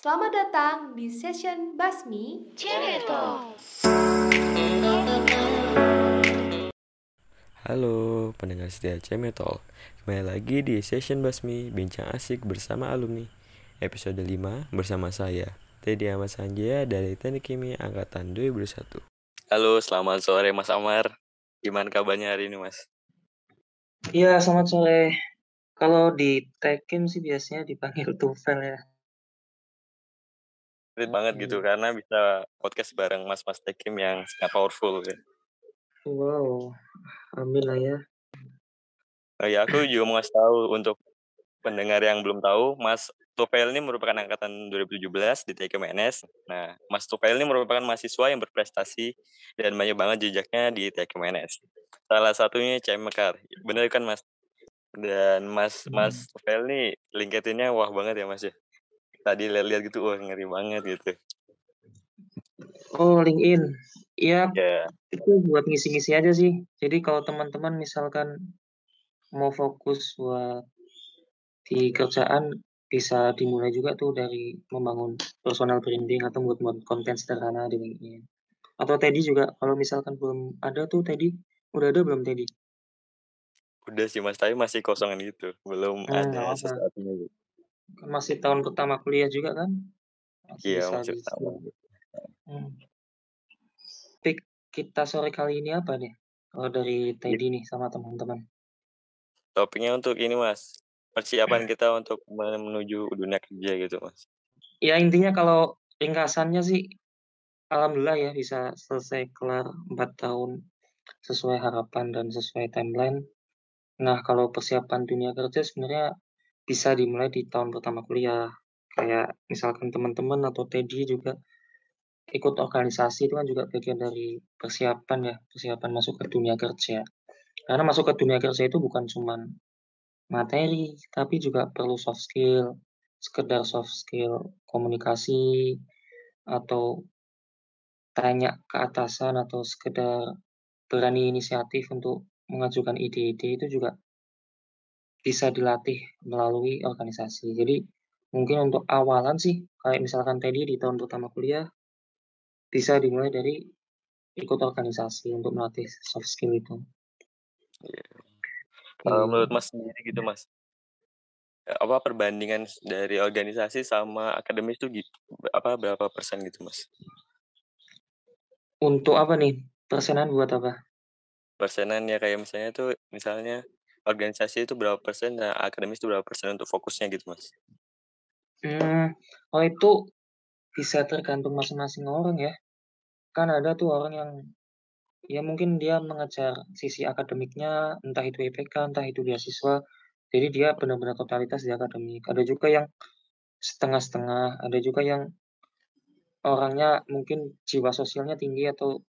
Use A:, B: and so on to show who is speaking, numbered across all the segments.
A: Selamat datang di session Basmi
B: Cereto.
C: Halo pendengar setia Cemetol Kembali lagi di session Basmi Bincang asik bersama alumni. Episode 5 bersama saya Teddy Ahmad Sanjaya dari Teknik Kimia Angkatan 2001 Halo selamat sore Mas Amar. Gimana kabarnya hari ini Mas?
D: Iya selamat sore. Kalau di Tekim sih biasanya dipanggil Tufel ya
C: Keren banget gitu karena bisa podcast bareng mas-mas Tekim yang sangat powerful ya.
D: Wow, amin lah ya.
C: Oh ya, aku juga mau ngasih tahu untuk pendengar yang belum tahu, Mas Tufel ini merupakan angkatan 2017 di TKMNS. Nah, Mas Tufel ini merupakan mahasiswa yang berprestasi dan banyak banget jejaknya di TKMNS. Salah satunya CM Mekar. Bener kan, Mas? Dan Mas Mas Tufel ini LinkedIn-nya wah banget ya, Mas ya. Tadi lihat-lihat gitu, wah ngeri banget gitu.
D: Oh, LinkedIn. Iya,
C: Ya,
D: itu buat ngisi-ngisi aja sih. Jadi kalau teman-teman misalkan mau fokus buat di kerjaan bisa dimulai juga tuh dari membangun personal branding atau buat buat konten sederhana di LinkedIn. Atau Teddy juga kalau misalkan belum ada tuh Teddy, udah ada belum Teddy?
C: udah sih Mas, tapi masih kosongan gitu. Belum
D: nggak
C: ada sesuatunya gitu.
D: Kan masih tahun pertama kuliah juga kan? Masih
C: Iya,
D: bisa
C: masih
D: diisi.
C: pertama.
D: Hmm. Topik kita sore kali ini apa nih? Kalau dari Teddy nih sama teman-teman.
C: Topiknya untuk ini Mas, persiapan kita untuk menuju dunia kerja gitu Mas.
D: Ya intinya kalau ringkasannya sih, alhamdulillah ya bisa selesai kelar 4 tahun sesuai harapan dan sesuai timeline. Nah kalau persiapan dunia kerja sebenarnya bisa dimulai di tahun pertama kuliah. Kayak misalkan teman-teman atau Teddy juga ikut organisasi itu kan juga bagian dari persiapan ya, persiapan masuk ke dunia kerja. Karena masuk ke dunia kerja itu bukan cuman materi, tapi juga perlu soft skill, sekedar soft skill komunikasi, atau tanya ke atasan atau sekedar berani inisiatif untuk mengajukan ide-ide itu juga bisa dilatih melalui organisasi. Jadi mungkin untuk awalan sih, kayak misalkan tadi di tahun pertama kuliah, bisa dimulai dari ikut organisasi untuk melatih soft skill itu.
C: Kalau
D: Iya.
C: menurut Mas sendiri gitu Mas, apa perbandingan dari organisasi sama akademis itu git apa, berapa persen gitu Mas?
D: Untuk apa nih? Persenan buat apa?
C: Persenan ya kayak misalnya tuh, misalnya organisasi itu berapa persen, nah akademis itu berapa persen untuk fokusnya gitu Mas?
D: Mmm, kalau itu bisa tergantung masing-masing orang ya. Kan ada tuh orang yang, ya mungkin dia mengejar sisi akademiknya, entah itu IPK, entah itu beasiswa, jadi dia benar-benar totalitas di akademik. Ada juga yang setengah-setengah, ada juga yang orangnya mungkin jiwa sosialnya tinggi atau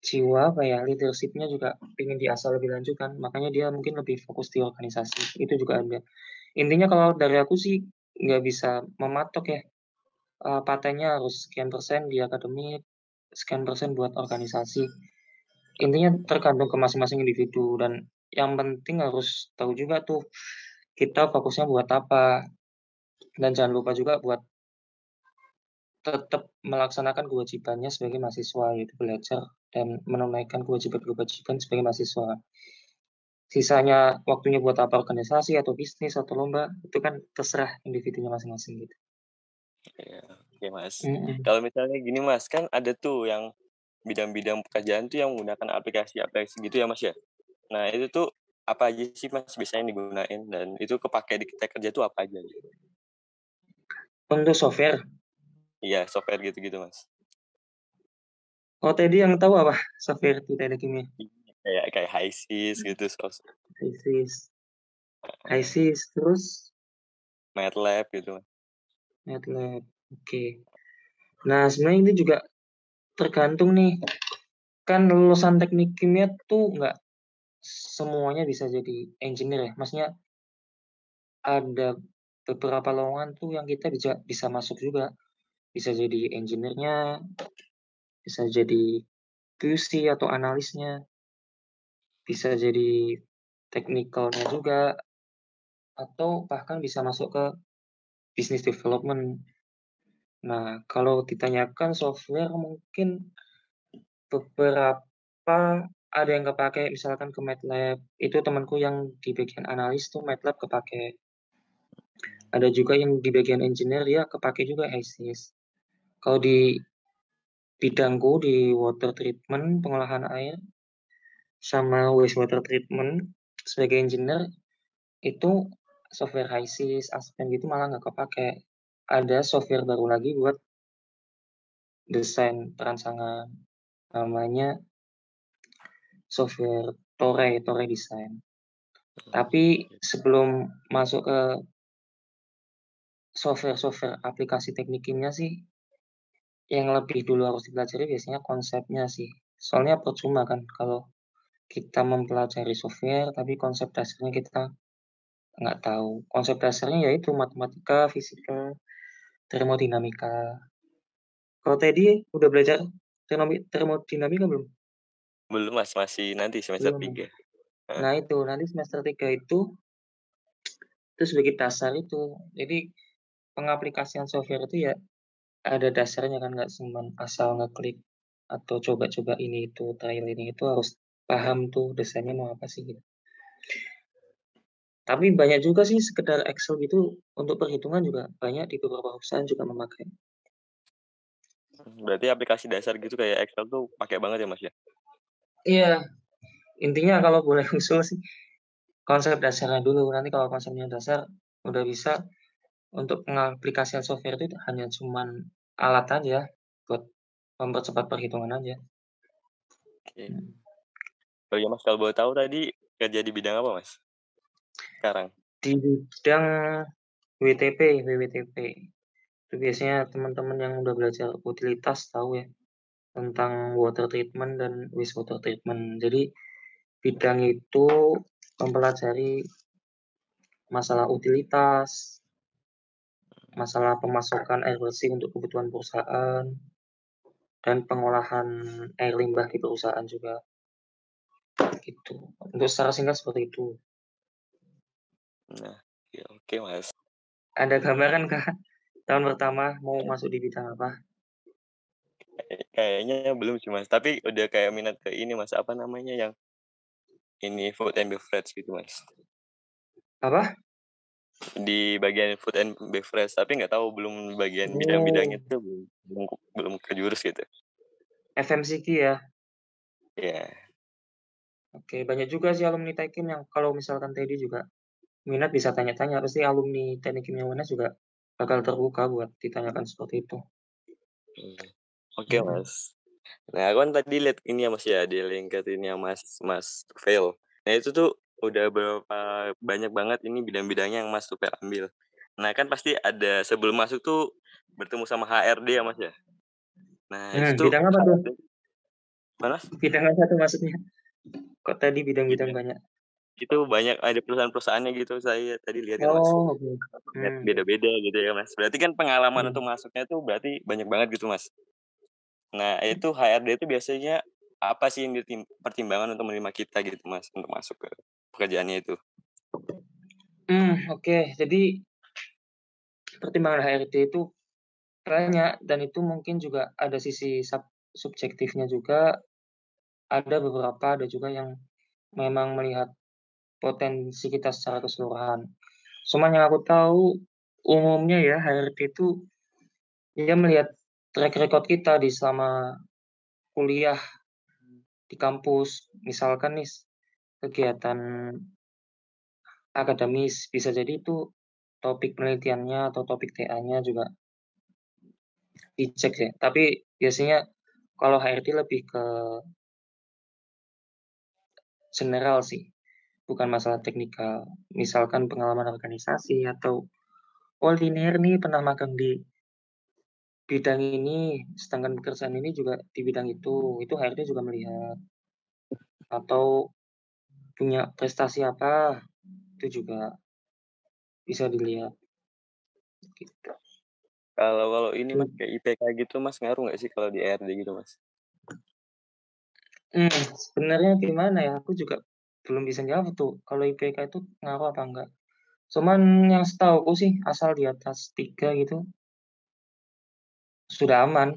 D: jiwa ya, leadership-nya juga pengen diasah lebih lanjut kan, makanya dia mungkin lebih fokus di organisasi, itu juga ada. Intinya kalau dari aku sih nggak bisa mematok ya, eee, patennya harus sekian persen di akademik, sekian persen buat organisasi. Intinya tergantung ke masing-masing individu dan yang penting harus tahu juga tuh, kita fokusnya buat apa. Dan jangan lupa juga buat tetap melaksanakan kewajibannya sebagai mahasiswa, yaitu belajar dan menunaikan kewajiban-kewajiban sebagai mahasiswa. Sisanya waktunya buat apa, organisasi atau bisnis atau lomba, itu kan terserah individunya masing-masing gitu.
C: Iya, oke Mas.
D: Mhm.
C: Kalau misalnya gini Mas, kan ada tuh yang bidang-bidang pekerjaan tuh yang menggunakan aplikasi-aplikasi gitu ya Mas ya. Nah itu tuh apa aja sih Mas biasanya digunain dan itu kepakai di kita kerja tuh apa aja gitu?
D: Untuk software?
C: Iya, software gitu-gitu Mas.
D: Oh Teddy yang tahu apa software di teknik kimia?
C: Kayak kayak HiSys gitu, sos
D: HiSys.
C: heeh,
D: HiSys, terus?
C: MATLAB gitu.
D: MATLAB, oke. Nah sebenarnya ini juga tergantung nih, kan lulusan teknik kimia tuh nggak semuanya bisa jadi engineer ya, maksudnya ada beberapa lowongan tuh yang kita bisa bisa masuk juga, bisa jadi engineer-nya, bisa jadi QC atau analisnya, bisa jadi technical-nya juga, atau bahkan bisa masuk ke business development. Nah, kalau ditanyakan software mungkin beberapa ada yang kepake misalkan ke MATLAB, itu temanku yang di bagian analis tuh MATLAB kepake. Ada juga yang di bagian engineer dia kepake juga HYSYS. Kalau di bidangku di water treatment, pengolahan air, sama wastewater treatment sebagai engineer itu software HYSYS, Aspen gitu malah nggak kepake. Ada software baru lagi buat desain perancangan, namanya software Tore, Tore Design. Tapi sebelum masuk ke software-software aplikasi teknik sih, yang lebih dulu harus dipelajari biasanya konsepnya sih. Soalnya percuma kan kalau kita mempelajari software, tapi konsep dasarnya kita nggak tahu. Konsep dasarnya yaitu matematika, fisika, termodinamika. Kalau Teddy udah belajar termodinamika belum?
C: Belum Mas, masih nanti semester
D: Belum.
C: 3.
D: Nah itu, nanti semester 3 itu itu sebagai dasar itu. Jadi pengaplikasian software itu ya ada dasarnya kan nggak cuma asal ngeklik atau coba-coba ini itu, trial ini itu harus paham tuh desainnya mau apa sih gitu. Tapi banyak juga sih sekedar Excel gitu untuk perhitungan juga banyak di beberapa perusahaan juga memakai.
C: Berarti aplikasi dasar gitu kayak Excel tuh pakai banget ya Mas ya?
D: Iya, intinya kalau boleh usul sih konsep dasarnya dulu. Nanti kalau konsepnya dasar udah bisa untuk pengaplikasian software itu hanya cuman alat aja buat mempercepat perhitungan aja.
C: Oke. Oh iya Mas, kalau boleh tahu tadi kerja di bidang apa Mas? Sekarang?
D: Di bidang WTP, WWTP. Itu biasanya teman-teman yang udah belajar utilitas tahu ya tentang water treatment dan wastewater treatment. Jadi bidang itu mempelajari masalah utilitas, masalah pemasukan air bersih untuk kebutuhan perusahaan, dan pengolahan air limbah di perusahaan juga. Gitu. Untuk secara singkat seperti itu.
C: Nah, ya oke Mas.
D: Ada gambaran kah tahun pertama mau masuk di bidang apa?
C: Kayaknya belum sih Mas, tapi udah kayak minat ke ini Mas, apa namanya yang ini food and beverage gitu Mas.
D: Apa?
C: Di bagian food and beverage, tapi nggak tahu belum bagian bidang-bidangnya
D: Oh.
C: itu belum belum belum ke jurus gitu.
D: FMCG ya?
C: Iya.
D: Oke, banyak juga sih alumni Tekkim yang kalau misalkan Teddy juga minat bisa tanya-tanya, pasti alumni Teknik Kimia UNS juga bakal terbuka buat ditanyakan seperti itu.
C: Hmm. Oke
D: Mhm.
C: Mas. Nah, aku kan tadi lihat ini ya Mas ya, di LinkedIn-nya Mas Mas Tufail. Nah itu tuh udah berapa banyak banget ini bidang-bidangnya yang Mas Tufail ambil. Nah kan pasti ada sebelum masuk tuh bertemu sama HRD ya Mas ya? Nah itu
D: Hmm,
C: tuh
D: bidang apa tuh?
C: Mana Mas?
D: Bidang apa tuh maksudnya? Kok tadi bidang-bidang
C: Bidang
D: banyak?
C: itu banyak ada perusahaan-perusahaannya gitu saya tadi lihat kan Mas.
D: Oh, oke.
C: Lihat
D: Hmm.
C: beda-beda gitu ya Mas. Berarti kan pengalaman
D: Hmm.
C: untuk masuknya tuh berarti banyak banget gitu Mas. Nah itu HRD itu biasanya apa sih yang pertimbangan untuk menerima kita gitu Mas, untuk masuk ke pekerjaannya itu?
D: Hmm, oke. Jadi pertimbangan HRD itu banyak dan itu mungkin juga ada sisi sub subjektifnya juga. Ada beberapa, ada juga yang memang melihat potensi kita secara keseluruhan. Cuman yang aku tahu umumnya ya HRD itu dia melihat track record kita di selama kuliah di kampus. Misalkan nih kegiatan akademis, bisa jadi itu topik penelitiannya atau topik TA-nya juga dicek ya. Tapi biasanya kalau HRD lebih ke general sih, bukan masalah teknikal. Misalkan pengalaman organisasi atau, "Oh linear nih pernah magang di bidang ini, sedangkan pekerjaan ini juga di bidang itu." Itu HRD juga melihat. Atau punya prestasi apa, itu juga bisa dilihat. Gitu.
C: Kalau kalau ini Mas,
D: Hmm.
C: kayak IPK gitu Mas, ngaruh nggak sih kalau di HRD gitu Mas?
D: Hmm, sebenarnya gimana ya, aku juga belum bisa jawab tuh, kalau IPK itu ngaruh apa enggak. Cuman yang setahuku sih asal di atas 3 gitu sudah aman.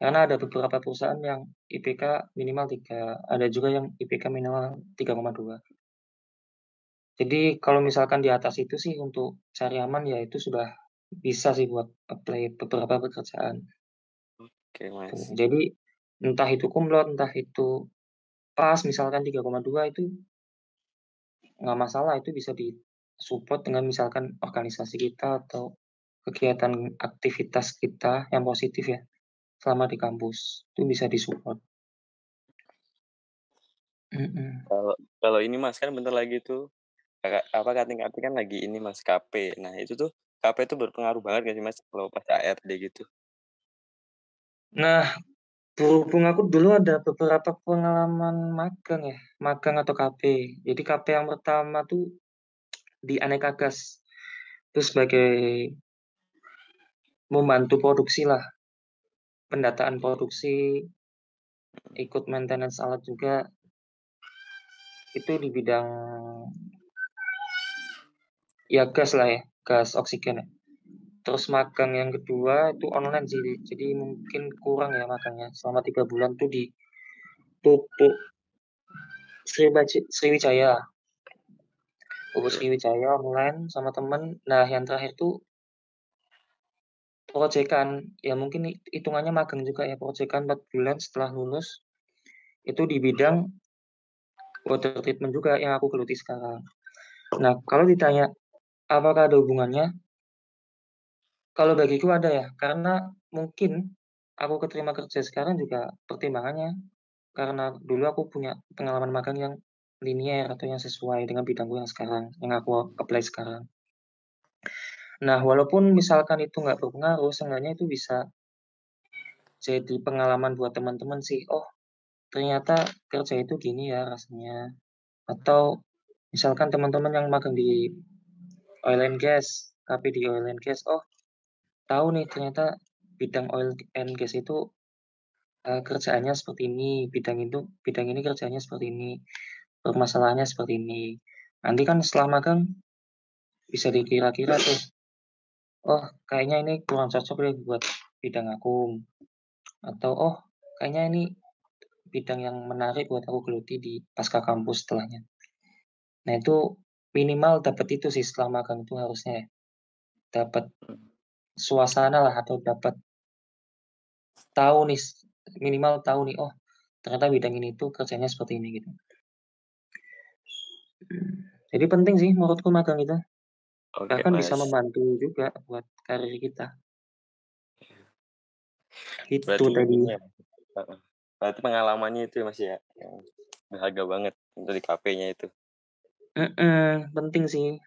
D: Karena ada beberapa perusahaan yang IPK minimal 3, ada juga yang IPK minimal 3,2. Jadi kalau misalkan di atas itu sih untuk cari aman ya itu sudah bisa sih buat apply beberapa pekerjaan.
C: Oke, Mas.
D: Jadi entah itu cum entah itu pas misalkan 3,2 itu nggak masalah, itu bisa di-support dengan misalkan organisasi kita atau kegiatan aktivitas kita yang positif ya selama di kampus, itu bisa di-support.
C: Kalau kalau ini Mas, kan bentar lagi tuh, kakak apa, kating-kating kan lagi ini Mas, KP. Nah itu tuh, KP itu berpengaruh banget nggak sih Mas, kalau pas HRD gitu?
D: Nah, berhubung aku dulu ada beberapa pengalaman magang ya, magang atau KP. Jadi KP yang pertama tuh di Aneka Gas, itu sebagai membantu produksi lah pendataan produksi, ikut maintenance alat juga. Itu di bidang ya gas lah ya, gas oksigen ya. Terus magang yang kedua itu online sih, jadi mungkin kurang ya magangnya. Selama tiga bulan tuh di Pupuk Sriwijaya. Pupuk Sriwijaya online sama temen. Nah yang terakhir tuh Proyekan, ya mungkin hitungannya magang juga ya, proyekan 4 bulan setelah lulus, itu di bidang water treatment juga yang aku geluti sekarang. Nah, kalau ditanya apakah ada hubungannya? Kalau bagiku ada ya, karena mungkin aku keterima kerja sekarang juga pertimbangannya karena dulu aku punya pengalaman magang yang linier atau yang sesuai dengan bidangku yang sekarang, yang aku apply sekarang. Nah, walaupun misalkan itu nggak berpengaruh, seenggaknya itu bisa jadi pengalaman buat teman-teman sih, "Oh, ternyata kerja itu gini ya rasanya." Atau misalkan teman-teman yang magang di oil and gas, tapi di oil and gas, "Oh, tahu nih ternyata bidang oil and gas itu, uh, kerjaannya seperti ini, bidang itu bidang ini kerjanya seperti ini, permasalahannya seperti ini." Nanti kan setelah magang bisa dikira-kira tuh oh kayaknya ini kurang cocok deh buat bidang aku atau oh kayaknya ini bidang yang menarik buat aku geluti di pasca kampus setelahnya. Nah itu minimal dapat itu sih setelah magang itu harusnya ya. Dapat suasana lah atau dapat tahu nih minimal tahu nih oh ternyata bidang ini tuh kerjanya seperti ini gitu. Jadi penting sih menurutku magang itu.
C: Oke,
D: Bahkan bisa
C: Mas.
D: membantu juga buat karir kita. Itu
C: Berarti
D: tadi.
C: ya Berarti pengalamannya itu ya, Mas, ya, yang berharga banget untuk di kafenya itu.
D: -mm, penting sih.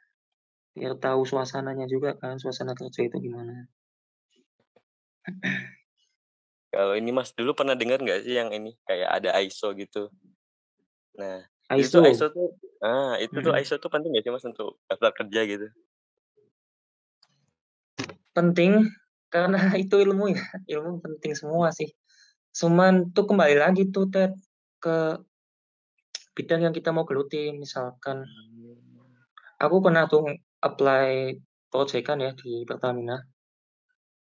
D: Biar tahu suasananya juga kan, suasana kerja itu gimana.
C: Kalau ini Mas, dulu pernah dengar nggak sih yang ini, kayak ada ISO gitu? Nah, itu
D: ISO?
C: ISO tuh ah, itu tuh ISO tuh penting nggak sih Mas, untuk daftar kerja gitu?
D: Penting, karena itu ilmu ya, ilmu penting semua sih. Cuman tuh kembali lagi tuh Ted, ke bidang yang kita mau geluti. Misalkan aku pernah tuh apply proyekan ya di Pertamina.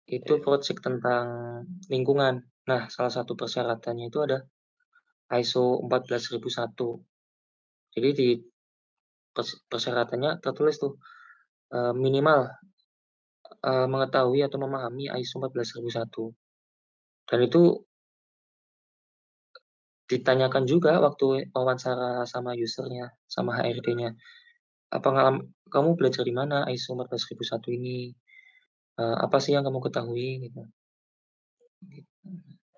D: Itu
C: Iya.
D: project tentang lingkungan. Nah, salah satu persyaratannya itu ada ISO 14001. Jadi di persyaratannya tertulis tuh, uh, minimal uh, mengetahui atau memahami ISO 14001. Dan itu ditanyakan juga waktu wawancara sama usernya, sama HRD-nya. Apa ngalam kamu belajar di mana ISO 14001 ini? Uh, apa sih yang kamu ketahui gitu.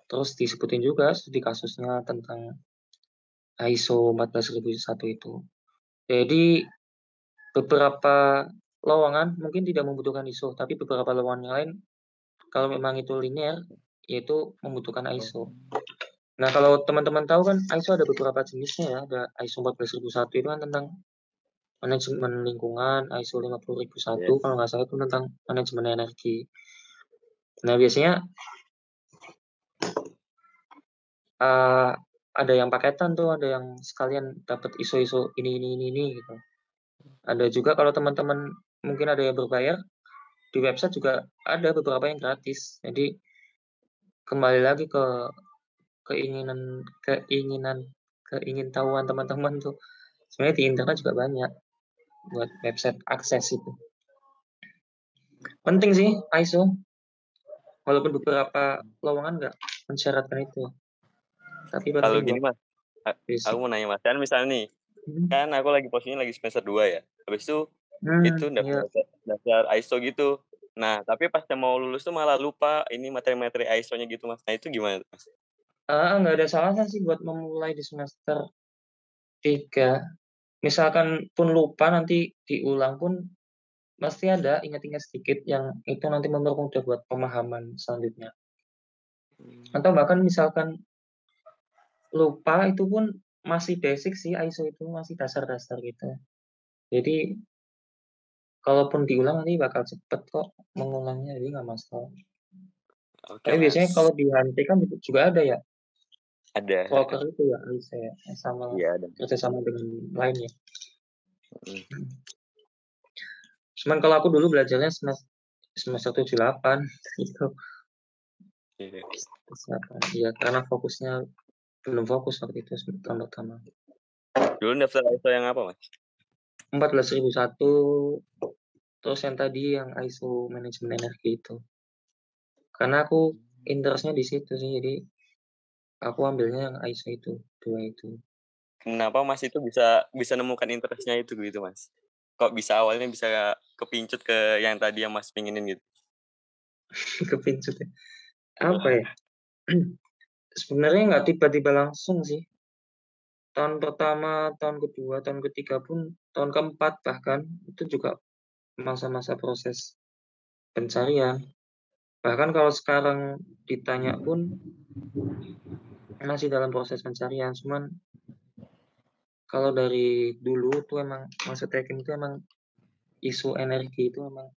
D: Terus disebutin juga studi kasusnya tentang ISO 14001 itu. Jadi beberapa lowongan mungkin tidak membutuhkan ISO, tapi beberapa lowongan yang lain kalau memang itu linear, yaitu membutuhkan ISO. Nah, kalau teman-teman tahu kan ISO ada beberapa jenisnya ya, ada ISO 14001 itu kan tentang manajemen lingkungan, ISO 50001 yeah. kalau nggak salah itu tentang manajemen energi. Nah, biasanya uh, ada yang paketan tuh, ada yang sekalian dapat ISO-ISO ini ini ini ini gitu. Ada juga kalau teman-teman mungkin ada yang berbayar, di website juga ada beberapa yang gratis. Jadi kembali lagi ke keinginan keinginan keingintahuan teman-teman tuh, sebenarnya di internet juga banyak buat website akses itu. Penting sih ISO, walaupun beberapa lowongan nggak mensyaratkan itu. Tapi
C: Kalau gini Mas, aku mau nanya Mas, kan misalnya nih,
D: Mhm.
C: kan aku lagi posisinya lagi semester 2 ya, habis itu
D: Hmm,
C: itu
D: iya.
C: daftar daftar ISO gitu. Nah, tapi pas mau lulus tuh malah lupa ini materi-materi ISO-nya gitu Mas. Nah itu gimana Mas?
D: Heeh, nggak ada salahnya sih buat memulai di semester 3. Misalkan pun lupa nanti diulang pun pasti ada ingat-ingat sedikit yang itu nanti mempermudah buat pemahaman selanjutnya. Atau bahkan misalkan lupa itu pun masih basic sih ISO itu, masih dasar-dasar gitu. Jadi kalaupun diulang nanti bakal cepet kok mengulangnya, jadi nggak masalah.
C: Oke,
D: Tapi biasanya kalau di HMT kan juga ada ya?
C: Ada, heeh.
D: itu ya, ISO ya, sama
C: Iya, ada.
D: kerjasama dengan lainnya.
C: Mhm.
D: Cuman kalau aku dulu belajarnya semes semester 7, 8 gitu.
C: Iya.
D: Persiapan, iya karena fokusnya belum fokus waktu itu tahun pertama.
C: Dulu daftar ISO yang apa Mas?
D: 14001, terus yang tadi yang ISO manajemen energi itu. Karena aku interest-nya di situ sih, jadi aku ambilnya yang ISO itu, 2 itu.
C: Kenapa Mas itu bisa bisa nemukan interest-nya itu gitu Mas? Kok bisa awalnya bisa kepincut ke yang tadi yang Mas pengenin gitu?
D: Kepincut ya? Apa ya? Sebenarnya nggak tiba-tiba langsung sih. Tahun pertama, tahun kedua, tahun ketiga pun, tahun keempat bahkan, itu juga masa-masa proses pencarian. Bahkan kalau sekarang ditanya pun masih dalam proses pencarian, cuman kalau dari dulu tuh emang masuk Teknik itu emang isu energi itu emang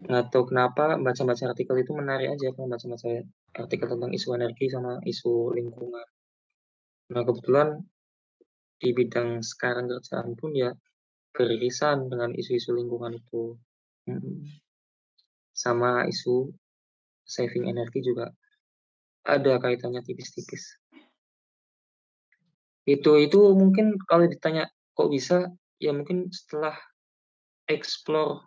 D: nggak tahu kenapa baca-baca artikel itu menarik aja kalau baca-baca artikel tentang isu energi sama isu lingkungan. Nah, kebetulan di bidang sekarang kerjaan pun ya beririsan dengan isu-isu lingkungan itu. Sama isu saving energi juga ada kaitannya tipis-tipis. Itu itu mungkin kalau ditanya kok bisa, ya mungkin setelah explore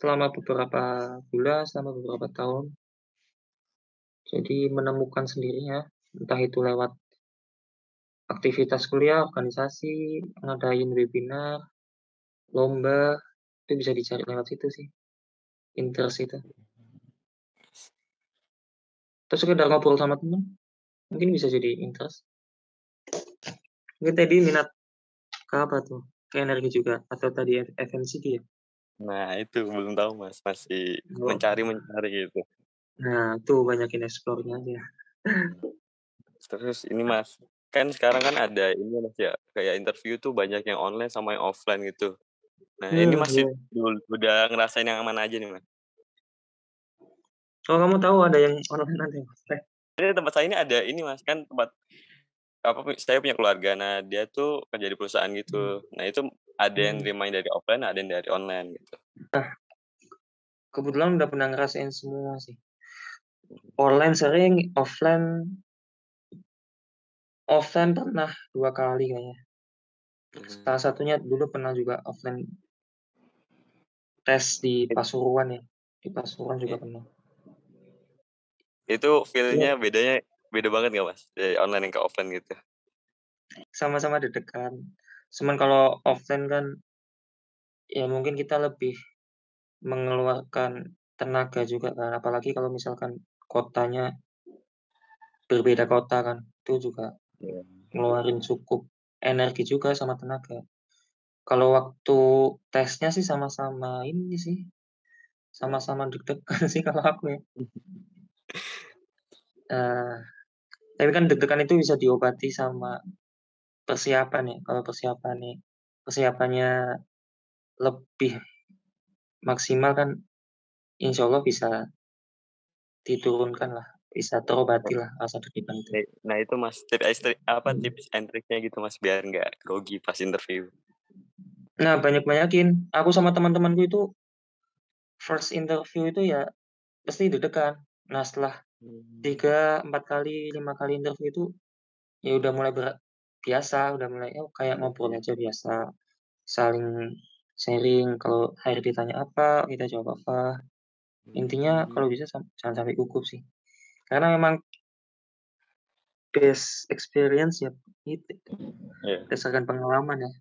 D: selama beberapa bulan, selama beberapa tahun. Jadi menemukan sendirinya, entah itu lewat aktivitas kuliah, organisasi, ngadain webinar, lomba, itu bisa dicari lewat situ sih, interest itu. Terus sekedar ngobrol sama temen, mungkin bisa jadi interest. Mungkin tadi minat ke apa tuh? Ke energi juga atau tadi FMCG ya?
C: Nah itu belum tahu Mas, masih
D: Oh.
C: mencari-mencari gitu.
D: Nah, tuh banyakin explore-nya aja.
C: Terus ini Mas, kan sekarang kan ada ini Mas ya, kayak interview tuh banyak yang online sama yang offline gitu. Nah ini
D: Hmm,
C: masih
D: iya.
C: udah ngerasain yang mana aja nih Mas?
D: Oh, kamu tahu ada yang online ada yang offline?
C: Ini tempat saya ini ada ini Mas, kan tempat apa, saya punya keluarga, nah dia tuh kerja di perusahaan
D: Hmm.
C: gitu. Nah itu ada yang
D: Hmm.
C: nerimain dari offline, ada yang dari online gitu.
D: Nah, kebetulan udah pernah ngerasain semua sih. Online sering, offline offline pernah 2 kali kayaknya. Salah
C: Mhm.
D: satunya dulu pernah juga offline tes di
C: It
D: Pasuruan ya, di Pasuruan juga pernah.
C: Itu
D: Iya.
C: feel-nya bedanya beda banget nggak Mas, dari online yang ke offline gitu?
D: Sama-sama deg-degan, cuman kalau offline kan ya mungkin kita lebih mengeluarkan tenaga juga kan, apalagi kalau misalkan kotanya berbeda kota kan, itu juga
C: Iya.
D: ngeluarin cukup energi juga sama tenaga. Kalau waktu tesnya sih sama-sama ini sih, sama-sama deg-degan sih kalau aku ya. Eee, tapi kan deg-degan itu bisa diobati sama persiapan ya, kalau persiapan nih persiapannya lebih maksimal kan insyaallah bisa diturunkan lah, bisa terobati lah rasa deg-degan itu.
C: Nah nah itu Mas, tips apa, tips and triknya gitu Mas, biar nggak grogi pas interview?
D: Nah, banyak-banyakin. Aku sama teman-temanku itu first interview itu ya pasti deg-degan. Nah, setelah
C: Mmm.
D: 3, 4 kali, 5 kali interview itu, ya udah mulai berat biasa, udah mulai, oh kayak ngobrol aja biasa, saling sharing, kalau HRD ditanya apa, kita jawab apa. Intinya
C: Mmm.
D: kalau bisa jangan sampai gugup sih. Karena memang best experience ya itu,
C: Iya.
D: berdasarkan pengalaman ya,
C: Iya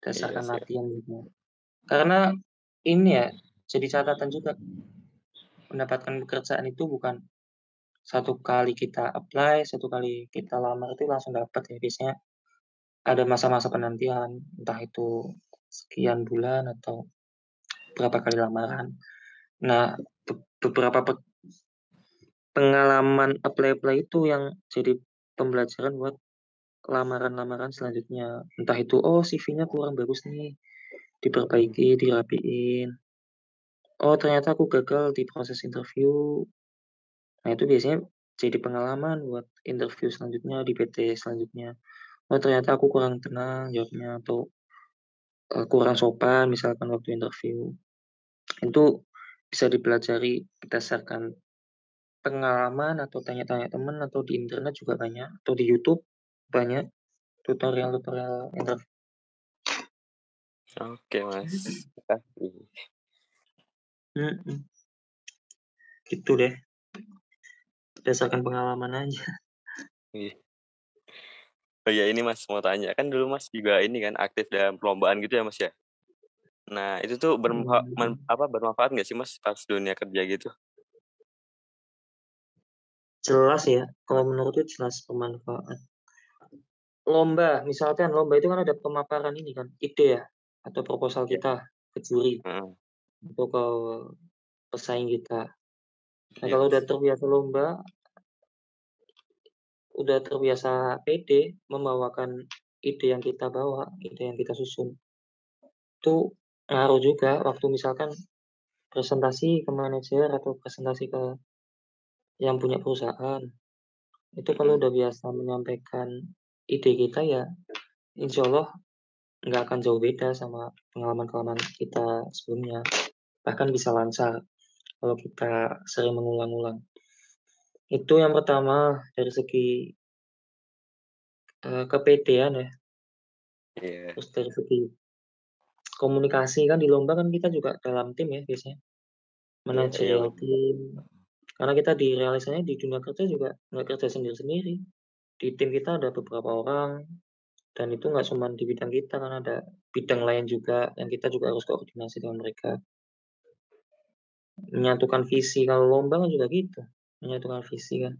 D: berdasarkan
C: sih.
D: latihan juga. Karena ini ya, jadi catatan juga mendapatkan pekerjaan itu bukan satu kali kita apply, satu kali kita lamar itu langsung dapat ya, biasanya ada masa-masa penantian, entah itu sekian bulan atau berapa kali lamaran. Nah, be beberapa pe pengalaman apply-apply itu yang jadi pembelajaran buat lamaran-lamaran selanjutnya. Entah itu, oh CV-nya kurang bagus nih, diperbaiki, dirapiin. Oh ternyata aku gagal di proses interview. Nah itu biasanya jadi pengalaman buat interview selanjutnya di PT selanjutnya. Oh ternyata aku kurang tenang jawabnya atau, eee, kurang sopan misalkan waktu interview. Itu bisa dipelajari berdasarkan pengalaman atau tanya-tanya temen atau di internet juga banyak, atau di YouTube banyak tutorial-tutorial interview.
C: Oke Mas, makasih.
D: Mhm. Gitu deh. Berdasarkan pengalaman aja.
C: Iya. Oh iya ini Mas, mau tanya, kan dulu Mas juga ini kan aktif dalam perlombaan gitu ya Mas ya? Nah itu tuh bermanfa man
D: Mhm.
C: apa, bermanfaat nggak sih Mas pas dunia kerja gitu?
D: Jelas ya, kalau menurutku jelas bermanfaat. Lomba, misalkan lomba itu kan ada pemaparan ini kan, ide ya, atau proposal
C: Iya.
D: kita ke juri,
C: Heeh.
D: atau ke pesaing kita. Nah
C: Iya
D: kalau udah terbiasa lomba udah terbiasa pede membawakan ide yang kita bawa, ide yang kita susun. Itu ngaruh juga waktu misalkan presentasi ke manajer atau presentasi ke yang punya perusahaan. Itu kalau
C: Mhm.
D: udah biasa menyampaikan ide kita ya, insyaallah nggak akan jauh beda sama pengalaman-pengalaman kita sebelumnya. Bahkan bisa lancar kalau kita sering mengulang-ulang. Itu yang pertama dari segi eee, kepedean ya.
C: Iya.
D: Terus dari segi komunikasi, kan di lomba kan kita juga dalam tim ya biasanya,
C: Iya iya
D: manajerial
C: bener.
D: tim. Karena kita di realisasinya di dunia kerja juga nggak kerja sendiri-sendiri. Di tim kita ada beberapa orang, dan itu nggak cuman di bidang kita, kan ada bidang lain juga yang kita juga harus koordinasi dengan mereka. Menyatukan visi, kalau lomba kan juga gitu, menyatukan visi kan.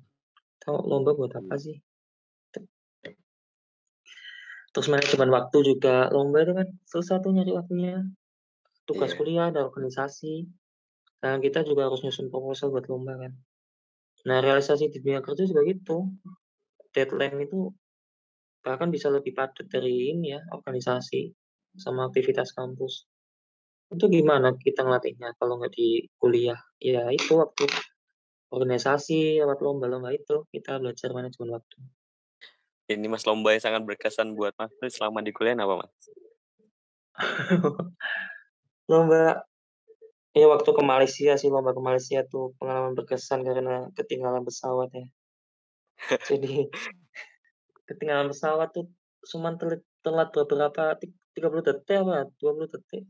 D: Tahu lomba buat apa
C: Iya.
D: sih? Terus manajemen waktu juga, lomba itu kan susah tuh nyari waktunya. Tugas
C: Iya.
D: kuliah, ada organisasi, nah kita juga harus nyusun proposal buat lomba kan. Nah realisasi di dunia kerja juga gitu, deadline itu bahkan bisa lebih padat dari ini ya, organisasi sama aktivitas kampus. Itu gimana kita ngelatihnya kalau nggak di kuliah? Ya itu waktu organisasi, lewat lomba-lomba itu, kita belajar manajemen waktu.
C: Ini Mas, lomba yang sangat berkesan buat Mas selama di kuliah apa Mas?
D: Lomba ya waktu ke Malaysia sih, lomba ke Malaysia tuh pengalaman berkesan karena ketinggalan pesawat ya. Jadi ketinggalan pesawat tuh cuman telit telat beberapa tik 30 detik apa 20 detik,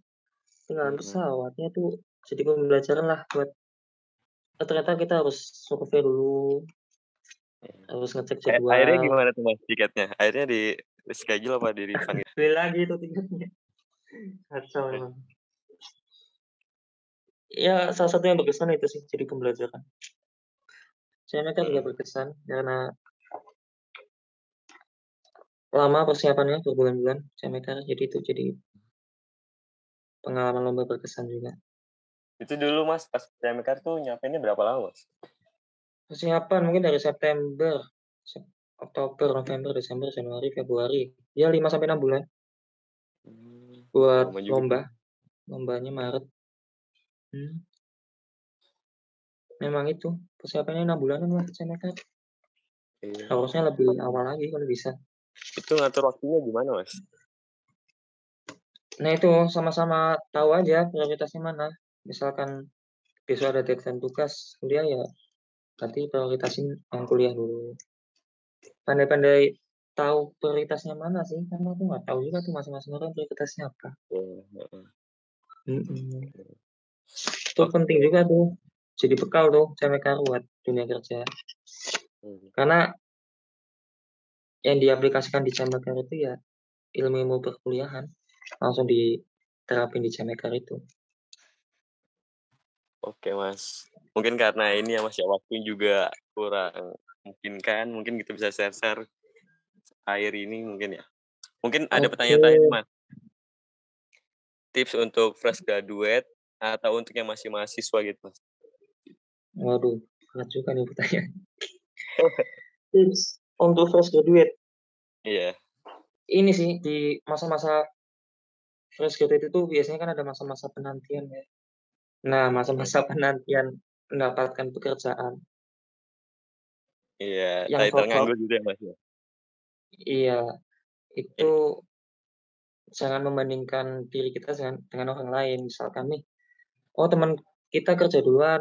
D: ketinggalan
C: Mhm.
D: pesawatnya tuh jadi pembelajaran lah buat oh ternyata kita harus survei dulu.
C: Iya.
D: Harus ngecek
C: akhirnya
D: jadwal.
C: gimana tuh Mas tiketnya? Akhirnya di-reschedule apa di-refund gitu?
D: Beli lagi itu tiketnya. Kacau
C: Eh.
D: emang. Ya salah satu yang berkesan itu sih, jadi pembelajaran. CMK juga
C: Mhm.
D: berkesan karena lama persiapannya berbulan-bulan, CMK jadi itu jadi pengalaman lomba berkesan juga.
C: Itu dulu Mas pas CMK tuh nyiapinnya berapa lama Mas?
D: Persiapan mungkin dari September, Sep Oktober, November, Desember, Januari, Februari, ya 5 sampai 6 bulan.
C: Mmm,
D: Buat lomba, lombanya Maret. Hmm. Memang itu, persiapannya 6 bulanan lah CMK.
C: Iya.
D: Harusnya lebih awal lagi kalau bisa.
C: Itu ngatur waktunya gimana Mas?
D: Nah itu, sama-sama tahu aja prioritasnya mana. Misalkan besok ada deadline tugas kuliah ya Berarti prioritasin yang kuliah dulu. Pandai-pandai tahu prioritasnya mana sih, karena aku nggak tahu juga tuh masing-masing orang prioritasnya apa.
C: Iya, heeh.
D: Mhm. Itu penting juga tuh, jadi bekal tuh CMK buat dunia kerja.
C: Mhm.
D: Karena yang diaplikasikan di CMK itu ya ilmu-ilmu perkuliahan, langsung diterapin di CMK itu.
C: Oke, Mas. Mungkin karena ini ya, Mas, ya, waktu juga kurang memungkinkan, mungkin kita bisa share-share akhir ini mungkin ya. Mungkin ada pertanyaan-pertanyaan Mas. Tips untuk fresh graduate atau untuk yang masih mahasiswa gitu, Mas?
D: Waduh, berat juga nih pertanyaan. Tips untuk fresh graduate?
C: Iya.
D: Ini sih, di masa-masa fresh graduate itu biasanya kan ada masa-masa penantian ya. Nah, masa-masa penantian mendapatkan pekerjaan.
C: Iya,
D: Yang
C: title
D: cocok.
C: nganggur gitu ya, Mas, ya?
D: Iya,
C: Iya.
D: itu jangan membandingkan diri kita dengan dengan orang lain. Misalkan nih, oh teman kita kerja duluan,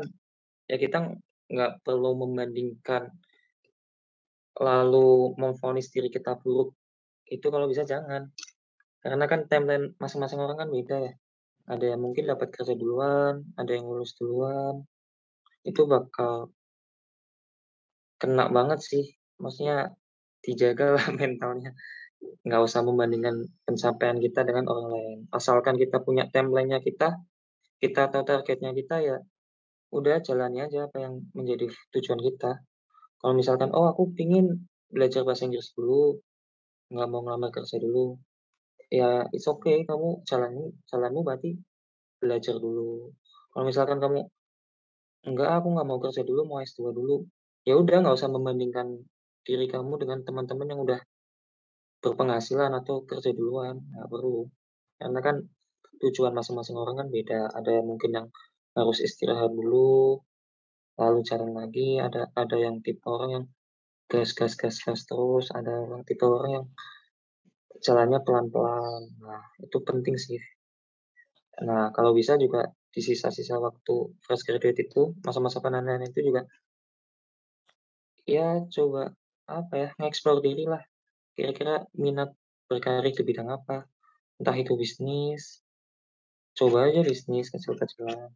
D: ya kita nggak perlu membandingkan lalu memvonis diri kita buruk. Itu kalau bisa jangan. Karena kan timeline masing-masing orang kan beda ya. Ada yang mungkin dapat kerja duluan, ada yang lulus duluan. Itu bakal kena banget sih, maksudnya dijagalah mentalnya. Nggak usah membandingkan pencapaian kita dengan orang lain. Asalkan kita punya timeline-nya kita, kita tahu targetnya kita, ya udah jalani aja apa yang menjadi tujuan kita. Kalau misalkan, oh aku pingin belajar bahasa Inggris dulu, nggak mau ngelamar kerja dulu, ya it's okay, kamu jalani jalanmu berarti belajar dulu. Kalau misalkan kamu, enggak aku nggak mau kerja dulu, mau S2 dulu, ya udah nggak usah membandingkan diri kamu dengan teman-teman yang udah berpenghasilan atau kerja duluan, nggak perlu. Karena kan tujuan masing-masing orang kan beda. Ada yang mungkin yang harus istirahat dulu, lalu jalan lagi, ada ada yang tipe orang yang gas gas gas gas terus, ada orang tipe orang yang jalannya pelan-pelan. Nah, itu penting sih. Nah, kalau bisa juga di sisa-sisa waktu fresh graduate itu, masa-masa penantian itu juga ya coba, apa ya, nge-explore diri lah. Kira-kira minat berkarir di bidang apa, entah itu bisnis, coba aja bisnis kecil-kecilan.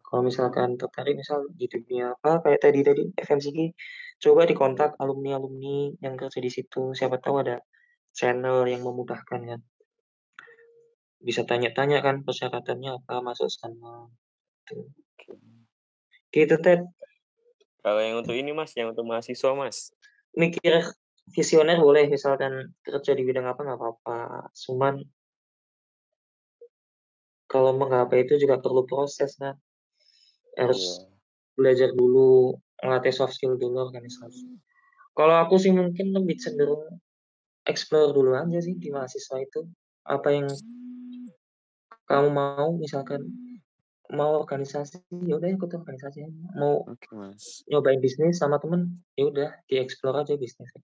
D: Kalau misalkan tertarik misal di dunia apa, kayak tadi tadi FMCG, coba dikontak alumni-alumni yang kerja di situ, siapa tahu ada channel yang memudahkan kan. Bisa tanya-tanya kan persyaratannya apa masuk sana, gitu. Gitu, Ted.
C: Kalau yang untuk ini, Mas, yang untuk mahasiswa, Mas?
D: Mikir visioner boleh, misalkan kerja di bidang apa nggak apa-apa, cuman kalau menggapai itu juga perlu proses kan. Harus
C: Iya.
D: belajar dulu, ngelatih soft skill dulu, organisasi. Kalau aku sih mungkin lebih cenderung explore dulu aja sih di mahasiswa itu, apa yang kamu mau, misalkan mau organisasi, ya udah ikut organisasi mau
C: Oke, Mas.
D: nyobain bisnis sama temen, ya udah di-explore aja bisnisnya.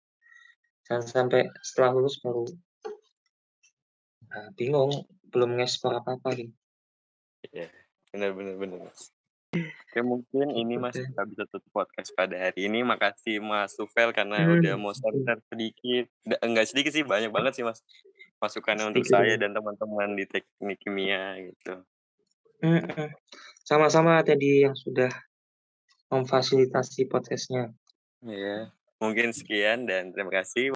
D: Jangan sampai setelah lulus baru nah, bingung, belum nge-explore apa-apa gitu.
C: Iya, benar benar. Oke, mungkin ini, Mas,
D: Ted.
C: kita bisa tutup podcast pada hari ini. Makasih Mas Tufel karena udah
D: Hmm,
C: mau
D: oke.
C: share-share sedikit, enggak sedikit sih, banyak banget sih, Mas, masukannya untuk saya
D: ya.
C: dan teman-teman di teknik kimia gitu.
D: Mhm. Sama-sama tadi yang sudah memfasilitasi podcast-nya.
C: Iya, mungkin sekian dan terima kasih.